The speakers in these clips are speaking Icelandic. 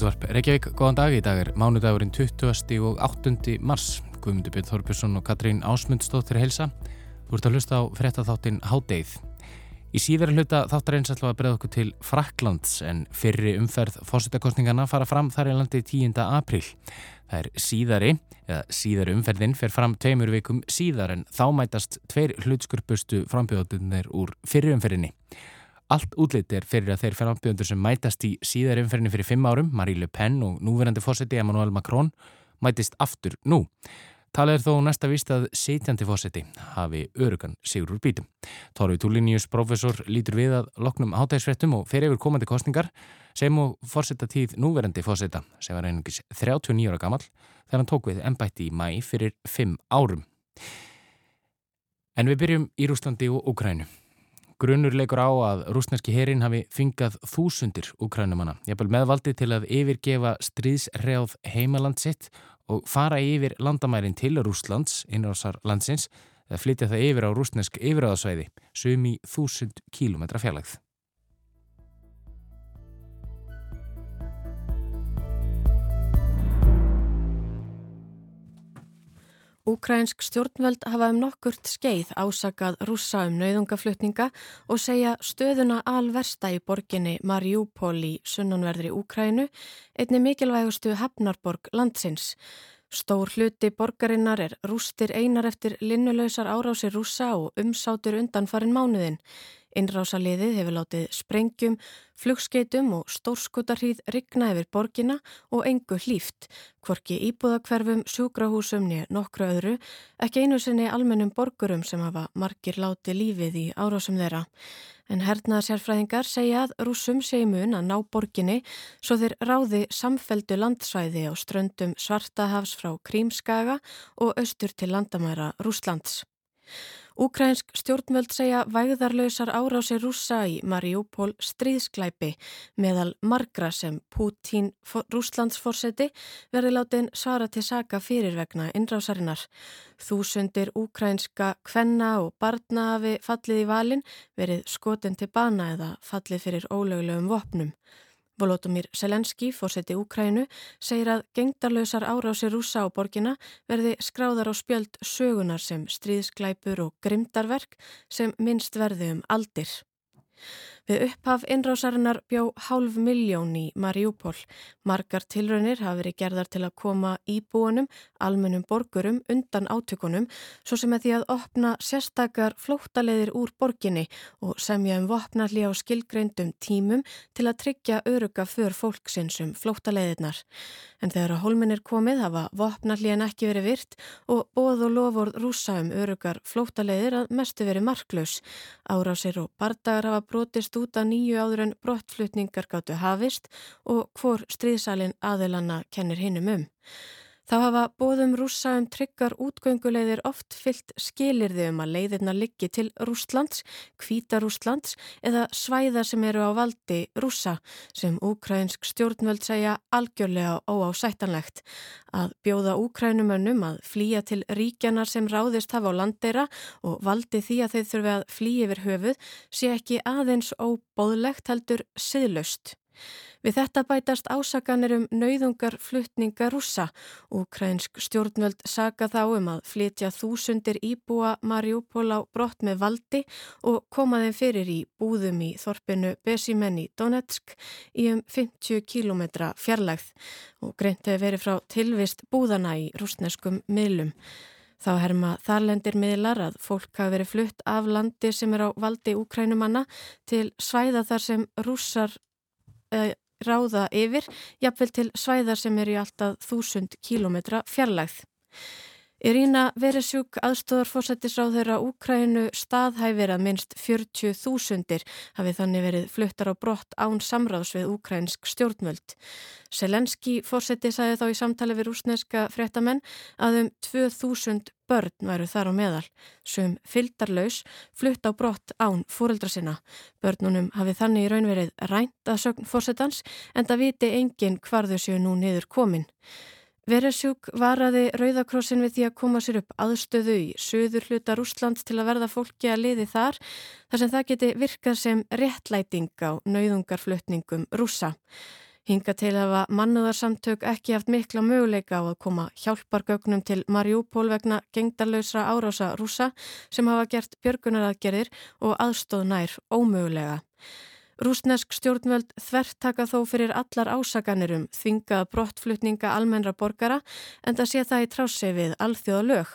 Útvarp Reykjavík, góðan dag í dag er mánudagurinn 20. og 8. mars. Guðmundur Björn Þorbjörnsson og Katrín Ásmundstóð til heilsa. Þú ert að hlusta á frettatháttin Hádeið. Í síðara hluta þáttar eins alltaf að breyða okkur til Fraklands en fyrri umferð fórsettakostningana fara fram þar í landi 10. apríl. Það er síðari, eða síðari umferðin fer fram tveimur vikum síðar en þá mætast tveir hlutskurpustu frambjóðunir úr fyrri umferðinni. Allt útlitt er fyrir að þeir frambjóðunir sem mætast í síðari umferðinni fyrir fimm árum, Marie Le Pen og núverandi fórseti Emmanuel Macron, mætist aftur nú. Talið er þó næsta víst að setjandi fósetti hafi örugan sigur úr bítum. Torfi Túlinius, professor, lítur við að loknum hátægisfrettum og fer yfir komandi kostningar sem og fósettatíð núverandi fósetta sem var einungis 39 ára gammal þegar hann tók við ennbætti í mæ fyrir 5 árum. En við byrjum í Rúslandi og Ukrænu. Grunnur leikur á að rúsneski herin hafi fingað þúsundir Ukrænumanna. Ég haf meðvaldi til að yfirgefa stríðsreáð heimaland sitt og fara yfir landamærin til Rúslands, innrásar landsins, eða flytja það yfir á rúsnesk yfiráðasvæði, sum í þúsund kílometra fjarlagð. Úkrænsk stjórnvöld hafa um nokkurt skeið ásakað rúsa um nauðungaflutninga og segja stöðuna alversta í borginni Mariupol í sunnanverðri Úkrænu, einni mikilvægustu hafnarborg landsins. Stór hluti borgarinnar er rústir einar eftir linnulöysar árásir rúsa og umsátur undan farin mánuðin. Innrásaliðið hefur látið sprengjum, flugskeitum og stórskotarhýð rigna yfir borgina og engu hlýft, hvorki íbúðakverfum, sjúkrahúsum niður nokkru öðru, ekki einu sinni almennum borgurum sem hafa margir látið lífið í árásum þeirra. En hernaða sérfræðingar segja að rúsum sé mun að ná borginni svo þeir ráði samfeldu landsvæði á ströndum Svartahafs frá Krímskaga og austur til landamæra Rúslands. Úkrænsk stjórnvöld segja vægðarlausar árásir rúsa í Mariupol stríðsklæpi meðal margra sem Putin rúslandsforseti verði látin svara til saka fyrir vegna innrásarinnar. Þúsundir úkrænska kvenna og barna hafi fallið í valin verið skotin til bana eða fallið fyrir ólögulegum vopnum. Volodymyr Selenski, fórseti Úkrænu, segir að gengdarlausar árásir rúsa á borgina verði skráðar á spjöld sögunar sem stríðsklæpur og grimdarverk sem minnst verði um aldir. Við upphaf innrásarinnar bjó hálf miljón í Mariupol. Margar tilraunir hafi verið gerðar til að koma íbúanum, almennum borgurum undan átökunum, svo sem er því að opna sérstakar flóttaleðir úr borginni og semja um vopnalli á skilgreindum tímum til að tryggja öruga för fólksins um flóttaleðirnar. En þegar að hólminn er komið hafa vopnalli en ekki verið virt og bóð og loford rúsa um örugar flóttaleðir að mestu verið marklaus. Árásir og bardagar hafa brotist út að nýju áður en brottflutningar gáttu hafist og hvor stríðsalinn aðelanna kennir hinnum um. Þá hafa bóðum rúsa um tryggar útgöngulegðir oft fyllt skilirði um að leiðirna liggi til Rústlands, Kvítarústlands eða svæða sem eru á valdi rúsa sem úkrænsk stjórnvöld segja algjörlega óásættanlegt. Að bjóða úkrænumönnum að flýja til ríkjanar sem ráðist hafa á landeira og valdi því að þeir þurfi að flýja yfir höfuð sé ekki aðeins óbóðlegt heldur siðlust. Við þetta bætast ásakanir um nauðungar fluttninga rúsa. Úkrænsk stjórnvöld saga þá um að flytja þúsundir íbúa Mariupol á brott með valdi og koma þeim fyrir í búðum í þorpinu Besimen í Donetsk í um 50 km fjarlægð og greint hefur verið frá tilvist búðana í rúsneskum miðlum. Þá herma þarlendir miðlar að fólk hafi verið flutt af landi sem er á valdi úkrænumanna til svæða þar sem rússar ráða yfir, jafnvel til svæðar sem eru í alltaf þúsund kílometra fjarlægð. Irína Veresjúk, aðstóðarfósættisráð þeirra Úkrænu staðhæfir að minnst 40.000 hafi þannig verið fluttar á brott án samráðs við úkrænsk stjórnvöld. Selenski fósætti sagði þá í samtali við rúsneska fréttamenn að um 2.000 börn væru þar á meðal, sem fyldarlaus flutt á brott án fóreldra sinna. Börnunum hafi þannig í raunverið rænt að sögn fósættans en það viti enginn hvar þau séu nú niður komin. Veresjúk varaði Rauðakrossin við því að koma sér upp aðstöðu í söður hluta Rúslands til að verða fólki að liði þar þar sem það geti virkað sem réttlæting á nauðungarflutningum rúsa. Hinga til að hafa mannúðarsamtök ekki haft mikla möguleika á að koma hjálpargögnum til Mariupol vegna gengdarlausra árása rúsa sem hafa gert björgunaraðgerðir og aðstóð nær ómögulega. Rúsnesk stjórnvöld þvert taka þó fyrir allar ásakanirum þvinga brottflutninga almennra borgara en það sé það í trási við alþjóða lög.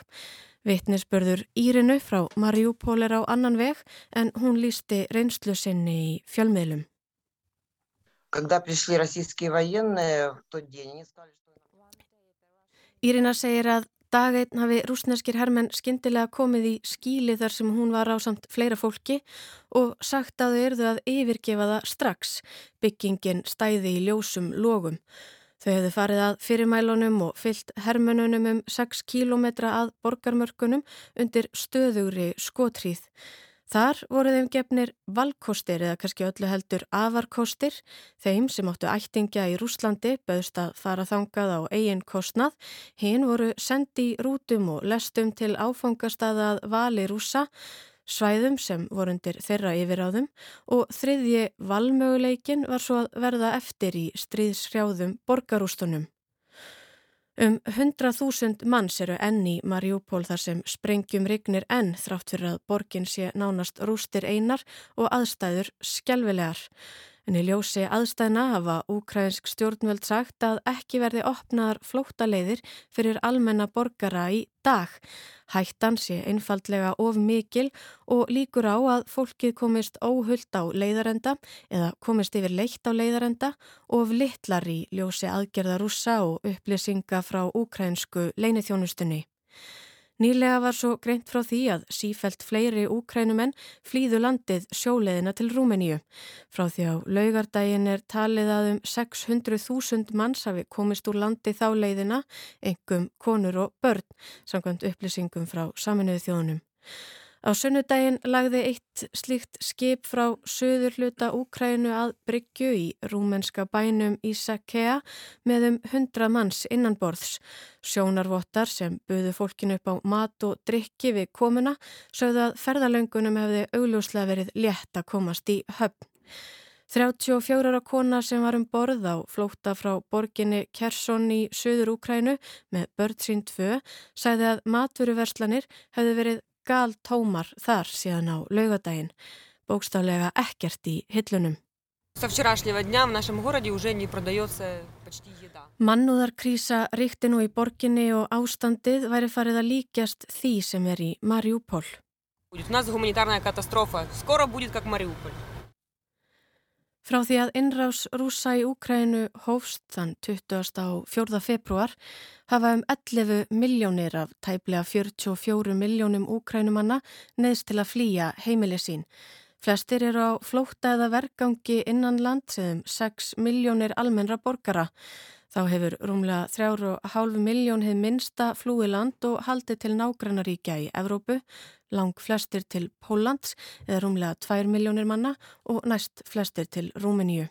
Vittnisbörður Írinu frá Mariupol er á annan veg en hún lísti reynslu sinni í fjölmiðlum. Írina segir að daginn hafi rúsneskir hermenn skindilega komið í skíli þar sem hún var á samt fleira fólki og sagt að þau erðu að yfirgefa það strax. Byggingin stæði í ljósum logum. Þau hefðu farið að fyrirmælunum og fyllt hermönunum um 6 kílometra að borgarmörkunum undir stöðugri skotríð. Þar voru þeim gefnir valkostir eða kannski öllu heldur afarkostir. Þeim sem áttu ættingja í Rúslandi bauðst að fara þangað á eigin kostnað. Hinn voru sendi í rútum og lestum til áfangastaðað vali rúsa svæðum sem vorundir þeirra yfiráðum og þriðji valmöguleikin var svo að verða eftir í stríðshrjáðum borgarústunum. Um 100.000 manns eru enn í Mariupol þar sem sprengjum rignir enn þrátt fyrir að borgin sé nánast rústir einar og aðstæður skjálfilegar. En í ljósi aðstæðna hafa úkrænsk stjórnvöld sagt að ekki verði opnaðar flóttaleiðir fyrir almenna borgara í dag. Hættan sé einfaldlega of mikil og líkur á að fólkið komist óhullt á leiðarenda eða komist yfir leitt á leiðarenda og litlar í ljósi aðgerða rúsa og upplýsinga frá úkrænsku leinithjónustunni. Nýlega var svo greint frá því að sífelt fleiri úkrænumenn flýðu landið sjóleðina til Rúmeníu. Frá því á laugardaginn er talið að um 600.000 manns hafi komist úr landi þá leiðina, engum konur og börn, samkvæmt upplýsingum frá saminuðu þjónum. Á sunnudaginn lagði eitt slíkt skip frá söður hluta Úkrænu að Bryggju í rúmenska bænum Ísakea með um 100 manns innanborðs. Sjónarvottar sem buðu fólkinu upp á mat og drikki við komuna sögðu að ferðalöngunum hefði augljóslega verið létt að komast í höfn. 34 ára kona sem var um borð á flóta frá borginni Kersson í söður Úkrænu með börn sín tvö sæði að matveruverslanir hefði verið gal tómar þar síðan á laugadaginn, bókstaflega ekkert í hillunum. Mannúðarkrísa ríkti nú í borginni og ástandið væri farið að líkjast því sem er í Mariupol. Frá því að innrás rúsa í Úkrænu hófst þann 20. á 4. februar hafa um 11 miljónir af tæplega 44 miljónum Úkrænumanna neðst til að flýja heimili sín. Flestir eru á flótta eða vergangi innan land sem 6 miljónir almennra borgara. Þá hefur rúmlega 3,5 miljón hefð minsta flúi land og haldið til nágrannaríkja í Evrópu, lang flestir til Póllands eða rúmlega 2 miljónir manna og næst flestir til Rúmeníu.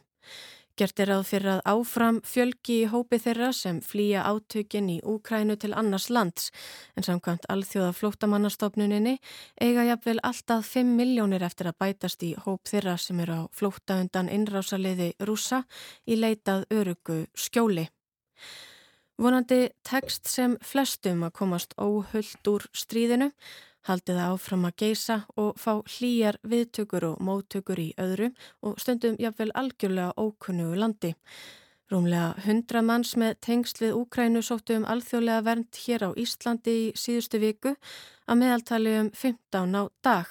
Gert er að fyrir að áfram fjölgi í hópi þeirra sem flýja átökin í Úkrænu til annars lands en samkvæmt alþjóða flótamannastofnuninni eiga jafnvel alltaf 5 miljónir eftir að bætast í hóp þeirra sem eru á flóta undan innrásaliði rúsa í leitað örugu skjóli. Vonandi tekst sem flestum að komast óhullt úr stríðinu haldið áfram að geisa og fá hlýjar viðtökur og móttökur í öðru og stundum jafnvel algjörlega ókunnugu landi. Rúmlega 100 manns með tengst við Úkrænu sóttu um alþjóðlega vernd hér á Íslandi í síðustu viku að meðaltali um 15 á dag.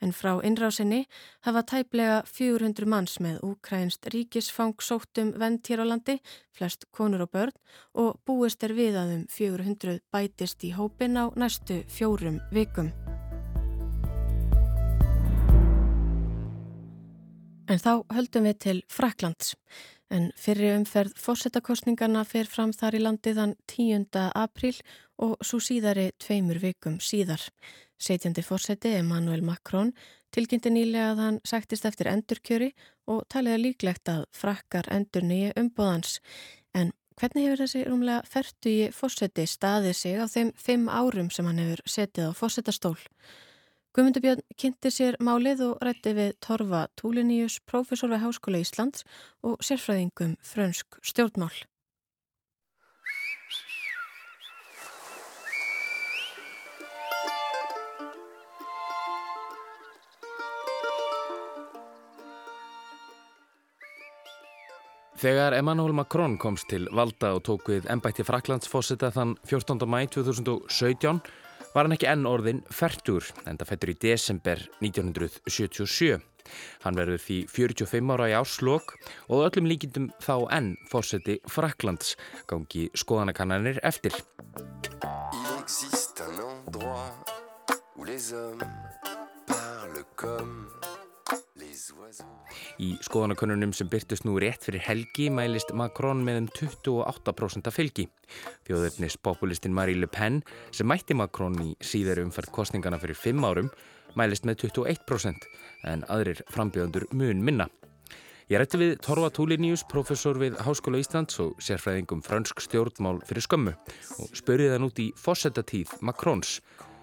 En frá innrásinni hafa tæplega 400 manns með Úkrænst ríkisfang sóttum vend hér á landi, flest konur og börn og búist er við að um 400 bætist í hópin á næstu fjórum vikum. En þá höldum við til Fraklands. En fyrir umferð fórsetakostningarna fer fram þar í landi þann 10. april og svo síðari tveimur vikum síðar. Setjandi fórseti Emmanuel Macron tilkynnti nýlega að hann sættist eftir endurkjöri og taliða líklegt að frakkar endur nýja umbóðans. En hvernig hefur þessi rúmlega ferdu í fórseti staðið sig á þeim fimm árum sem hann hefur setið á fórsetastól? Guðmundur Björn kynnti sér málið og rætti við Torfa Túliníus, profesor við Háskóla Íslands og sérfræðingum frönsk stjórnmál. Þegar Emmanuel Macron komst til valda og tók við ennbætti Fraklandsfósita þann 14. mæ 2017 var hann ekki enn orðin færtur en það fættur í desember 1977. Hann verður því 45 ára í áslokk og öllum líkindum þá enn fósiti Fraklands gangi skoðanakannanir eftir. Il existe un endroit où les hommes parlent comme Í skoðanakönnunum sem byrtust nú rétt fyrir helgi mælist Macron með um 28% fylgi. Þjóðurnis populistin Marie Le Pen sem mætti Macron í síðar umfært kostningana fyrir 5 árum mælist með 21% en aðrir frambjöðundur mun minna. Ég rætti við Torva Túliníus, professor við Háskóla Íslands og sérfræðingum fransk stjórnmál fyrir skömmu og spurði þann út í fósettatíð Macrons.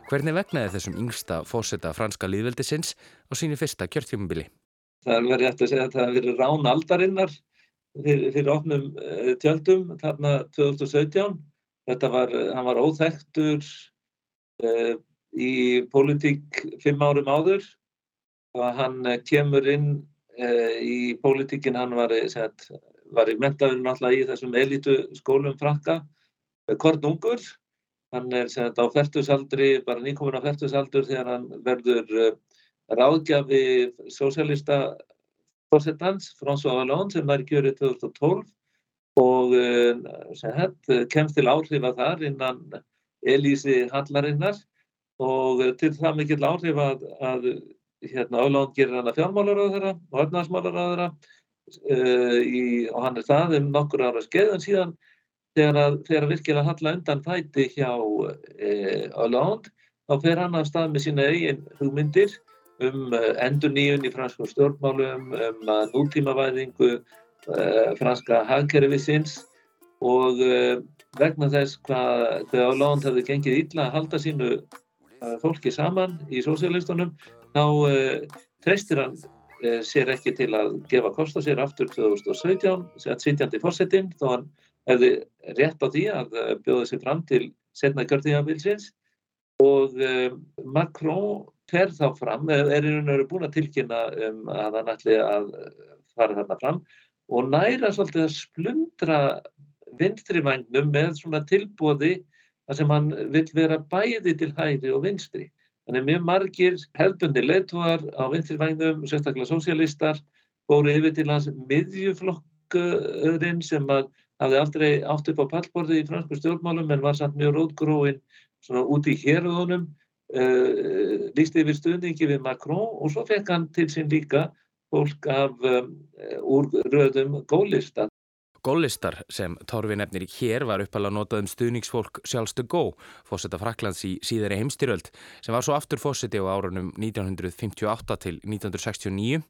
Hvernig vegnaði þessum yngsta fósetta franska líðveldisins á síni fyrsta kjörtjómubili? Það er verið eftir að segja að það hefur verið rán aldarinnar fyrir, fyrir ofnum uh, tjöldum þarna 2017. Þetta var, hann var óþektur uh, í pólitík fimm árum áður og hann uh, kemur inn í pólitíkin, hann var, set, var í mentaðunum alltaf í þessum elitu skólum franka, kornungur Hann er þetta á færtusaldri, bara nýkomin á færtusaldur þegar hann verður ráðgjafi sósélista fórsetans, François Hollande, sem var í kjörið 2012 og uh, hett, kemst til áhrifa þar innan Elísi Hallarinnar og til það mikill áhrif að, að hérna, Hollande gerir hann að fjármálaráðara og öfnarsmálaráðara uh, og hann er það um nokkur ára skeið en síðan þegar þegar virkilega halla undan fæti hjá e, Hollande þá fer hann af stað með sína eigin hugmyndir um e, endur nýjun í franskum stjórnmálum, um nútímavæðingu e, franska hagkerfisins og vegna þess hvað, hvað Hollande hefði gengið illa að halda sínu fólki saman í sósíalistunum þá treystir hann sér ekki til að gefa kost á sér aftur 2017, sitjandi fórsetin þó hann hefði rétt á því að eh, bjóða sig fram til setna kjörtíðanbilsins og Macron fer þá fram, er í raun og veru búin að tilkynna um að hann ætli að fara þarna fram og næra svolítið að splundra vinstrivagnum með svona tilbóði þar sem hann vil vera bæði til hæri og vinstri. Þannig mjög margir hefðbundi leitúar á vinstrivagnum, sérstaklega sósialistar, fóru yfir til hans miðjuflokkurinn sem að hafði aldrei átt upp á pallborði í fransku stjórnmálum en var samt mjög rótgróin svona út í hérðunum, eh, lísti yfir stuðningi við Macron og svo fekk hann til sín líka fólk af um, úr röðum gólista. Góllistar sem Torfi nefnir hér var uppalega notað um stuðningsfólk sjálfstu gó, fósetta Fraklands í síðari heimstyröld, sem var svo aftur fósetti á árunum 1958 til 1969,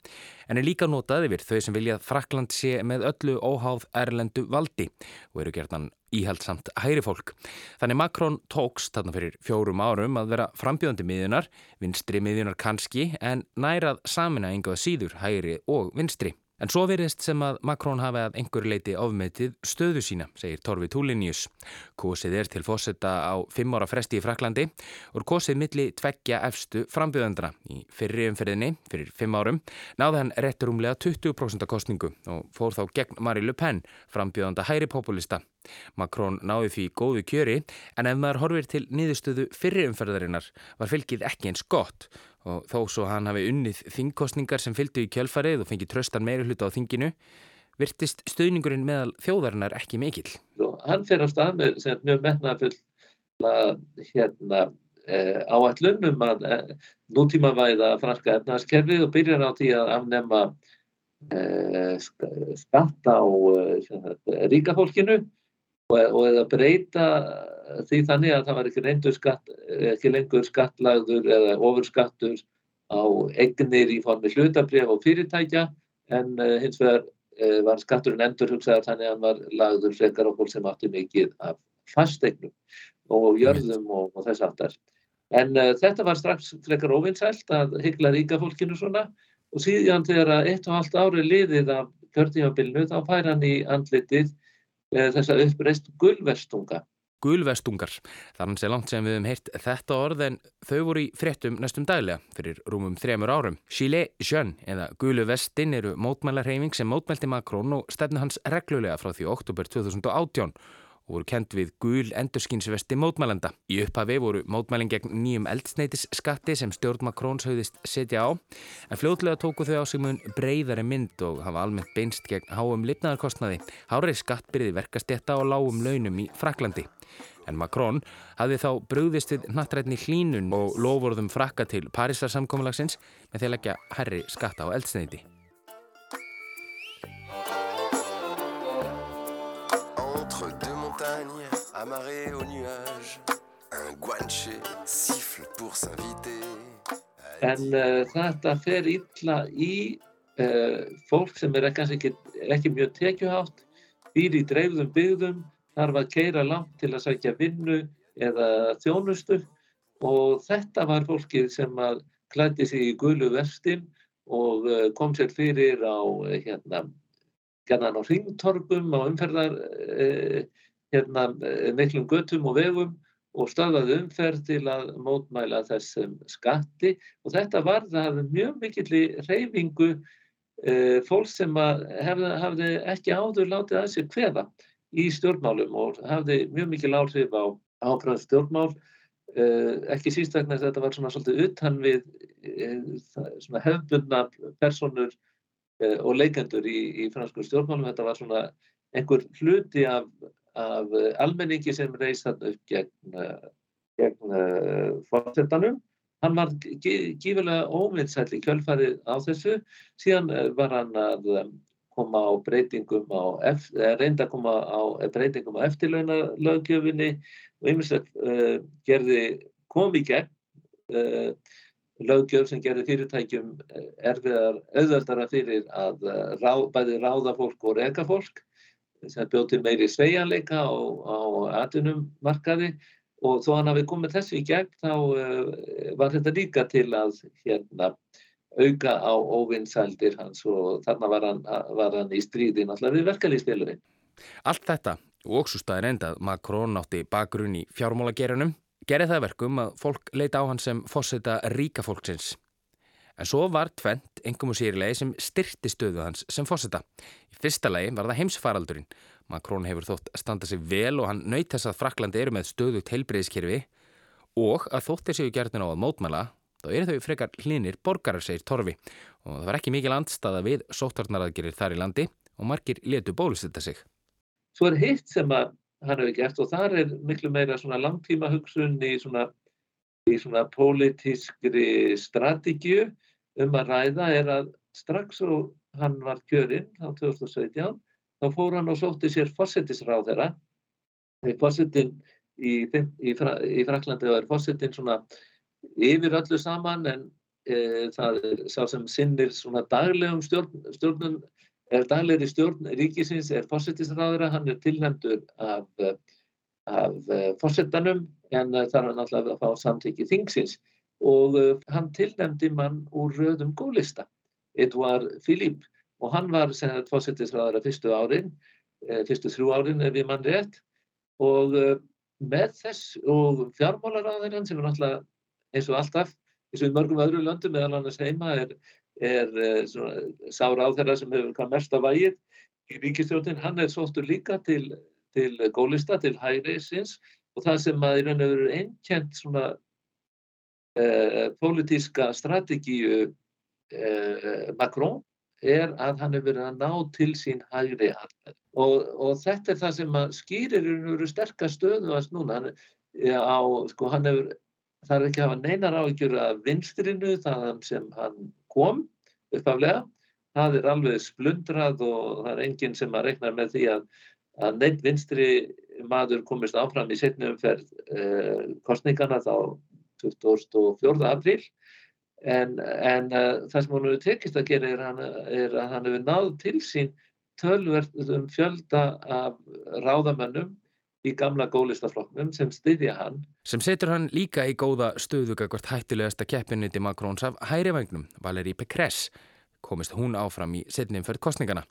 en er líka notað yfir þau sem vilja að Frakland sé með öllu óháð erlendu valdi og eru gerðan íhaldsamt hæri fólk. Þannig Macron tókst þarna fyrir fjórum árum að vera frambjöðandi miðjunar, vinstri miðjunar kannski, en nærað samina yngaða síður hæri og vinstri. En svo verðist sem að Macron hafi að einhver leiti ofmetið stöðu sína, segir Torfi Túlinius. Kosið er til fósetta á fimm ára fresti í Fraklandi og kosið milli tveggja efstu frambjöðandra. Í fyrri umferðinni, fyrir fimm árum, náði hann rétturumlega 20% kostningu og fór þá gegn Marie Le Pen, frambjöðanda hæri populista. Macron náði því góðu kjöri en ef maður horfir til niðurstöðu fyrri umferðarinnar var fylgið ekki eins gott og þó svo hann hafi unnið þingkostningar sem fylgdu í kjölfarið og fengið tröstan meiri hluta á þinginu virtist stöðningurinn meðal þjóðarinnar ekki mikill. Hann fyrir á stað með mjög metnafull hérna, eh, áallunum að eh, nútímavæða franska efnaðskerfið og byrjar á því að afnema eh, skatta á ríkafólkinu og, og að breyta því þannig að það var ekki, skatt, ekki lengur skattlagður eða ofurskattur á egnir í formi hlutabref og fyrirtækja en uh, hins vegar uh, var skatturinn endur hugsaðar þannig að hann var lagður frekar okkur sem átti mikið af fastegnum og jörðum og, og þess aftar. En uh, þetta var strax frekar óvinnsælt að hyggla ríka fólkinu svona og síðan þegar eitt og halvt ári liðið af kjörtífabilinu þá fær hann í andlitið þessa uppreist gulverstunga. Gulvestungar. Þannig sé langt sem við hefum heyrt þetta orð en þau voru í fréttum næstum daglega fyrir rúmum þremur árum. Chile Jeune eða Guluvestin eru mótmælarheiming sem mótmælti Makrón og stefnu hans reglulega frá því oktober 2018 og voru kent við gul endurskinsvesti mótmælenda. Í upphafi voru mótmælin gegn nýjum eldsneitisskatti sem stjórn Makróns höfðist setja á, en fljóðlega tóku þau á sig mun breyðari mynd og hafa almennt beinst gegn háum lifnaðarkostnaði, hárið skattbyrði verkastetta og lágum launum í Fraklandi. En Makrón hafði þá brúðist við nattrætni hlínun og lofurðum frakka til Parísarsamkommalagsins með því að leggja herri skatta á eldsneiti. Amarré au nuage Un guanche siffle pour s'inviter En uh, þetta fer illa í uh, fólk sem er kannski ekki, ekki mjög tekjuhátt, býr í dreifðum byggðum, þarf að keira langt til að sækja vinnu eða þjónustu. Og þetta var fólkið sem að klætti sig í gulu vestin og uh, kom sér fyrir á hérna, hérna á ringtorpum, á umferðar hérna, eh, miklum göttum og vegum og stöðaði umferð til að mótmæla þessum skatti. Og þetta var það mjög mikill í reyfingu e, fólk sem hefði, hefði ekki áður látið að sér hveða í stjórnmálum og hafði mjög mikil áhrif á ákvæðan stjórnmál. E, ekki sístakna að þetta var svona svolítið utan við e, svona hefbundna personur og leikendur í, í fransku stjórnmálum. Þetta var svona einhver hluti af af eh, almenningi sem reys þarna upp gegn, eh, gegn uh, fórsetanum. Hann var gífilega óvinnsæll í kjölfarið á þessu, síðan var hann að koma á breytingum á, reynda að koma á breytingum á eftirlaunalögjöfinni og einmitt uh, gerði kom í gegn uh, lögjöf sem gerði fyrirtækjum erfiðar auðvöldara fyrir að rá, bæði ráða fólk og reka fólk sem bjóð til meiri sveianleika á, á atunum markaði og þó hann hafi komið þessu í gegn þá uh, var þetta líka til að hérna, auka á óvinnsældir hans og þarna var hann, var hann í stríði náttúrulega við verkalýsfélagin. Allt þetta og svo staðir endað Makrón átti bakgrunn í fjármálagerunum gerði það verkum að fólk leita á hann sem fósita ríka fólksins. En svo var tvent engum og sýrilegi sem styrti stöðu hans sem fósita. Í fyrsta lagi var það heimsfaraldurinn. Makrón hefur þótt standa sig vel og hann nöyt þess að Fraklandi eru með stöðugt heilbreyðiskerfi og að þóttir séu gerðin á að mótmæla þá eru þau frekar hlinir borgarar, segir Torfi og það var ekki mikil andstaða við sóttarnaraðgerir þar í landi og margir letu bólusetta sig. Svo er hitt sem að hann hefur gert og þar er miklu meira svona langtíma hugsun í svona, í svona um að ræða er að strax og hann var kjörinn á 2017 þá fór hann og sótti sér fósittisráð þeirra fósittin í, í, í Fraklandi var fósittin svona yfir öllu saman en e, það er sá sem sinnir svona daglegum stjórn, stjórnum er daglegri stjórn ríkisins er fósittisráðra, hann er tilnæmdur af, af fósittanum en það er náttúrulega að fá samtíki þingsins og uh, hann tilnæmdi mann úr röðum gólista, Edouard Philippe. Og hann var fósittisræðara fyrstu árin, eh, fyrstu þrjú árin ef ég mann rétt. Og uh, með þess og fjármálaráðirinn sem er náttúrulega eins og alltaf, eins og í mörgum öðru löndum meðal annars heima er, er sá ráðherra sem hefur hvað mest að vægir í ríkistjóðin, hann er sóttur líka til, til gólista, til hægreisins og það sem að í raun og veru einkjent svona eh, pólitíska strategíu eh, Macron er að hann hefur verið að ná til sín hægri alveg. Og, og þetta er það sem skýrir eru sterkast stöðuast núna. Hann, á, sko, hann hefur, það er ekki að hafa neinar áhyggjur af vinstrinu þaðan sem hann kom uppaflega. Það er alveg splundrað og það er enginn sem að rekna með því að, að neitt vinstri maður komist áfram í setni umferð eh, kostningana þá 24. apríl en, en uh, það sem hann hefur tekist að gera er, hann, er að hann hefur náð til sín tölverðum fjölda af ráðamönnum í gamla gólistaflokknum sem styðja hann. Sem setur hann líka í góða stöðugakvart hættilegasta keppiniti Macróns af hærivagnum, Valérie Pécresse, komist hún áfram í setnumferð kostningana.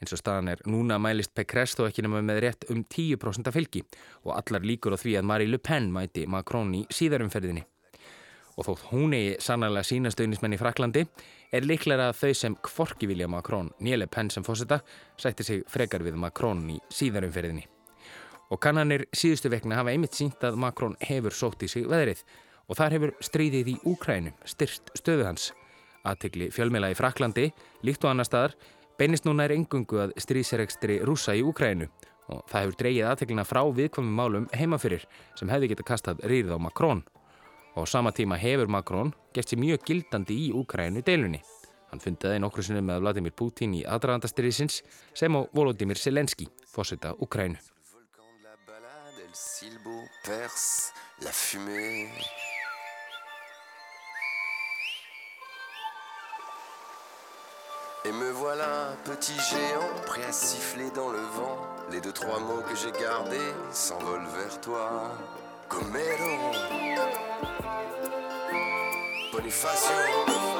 Eins og staðan er núna mælist Pécresse þó ekki nema með rétt um 10% af fylgi og allar líkur á því að Marie Le Pen mæti Macron í síðarumferðinni. Og þótt hún eigi sannarlega sínastögnismenn í Fraklandi er líklega að þau sem kvorki vilja Macron, Niele Penn sem fósita, sætti sig frekar við Macron í síðarumferðinni. Og kannanir síðustu vekna hafa einmitt sínt að Macron hefur sótt í sig veðrið og þar hefur stríðið í Úkrænum styrst stöðu hans. Aðtegli fjölmela í Fraklandi, líkt og annar staðar, beinist núna er engungu að stríðserekstri rúsa í Úkrænu og það hefur dreyið aðteglina frá viðkvömmum málum heimafyrir sem hefði geta kastað rýrð á Macron. Og á sama tíma hefur Macron gert sér mjög gildandi í Úkrænu deilunni. Hann fundaði nokkru sinni með Vladimir Putin í aðdraðandastyrðisins sem á Volodymyr Selenski, fósita Úkrænu. Voilà, petit géant, prêt à siffler dans le vent. Les deux, trois mots que j'ai gardés s'envolent vers toi. Comero, Bonifacio.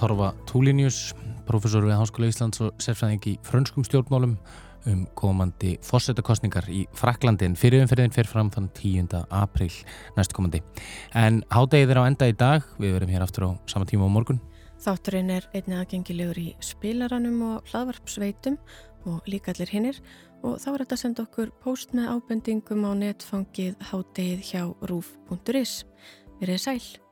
Torfa Túlinius, professor við Háskóla Íslands og sérfræðing í frönskum stjórnmálum um komandi fórsetakostningar í Fraklandin. Fyrirumferðin fer fram þann 10. april næstu komandi. En hádegið er á enda í dag, við verum hér aftur á sama tíma á morgun. Þátturinn er einnig aðgengilegur í spilaranum og hlaðvarpsveitum og líka allir hinnir og þá er þetta að senda okkur post með ábendingum á netfangið hádegið hjá rúf.is. Verðið sæl!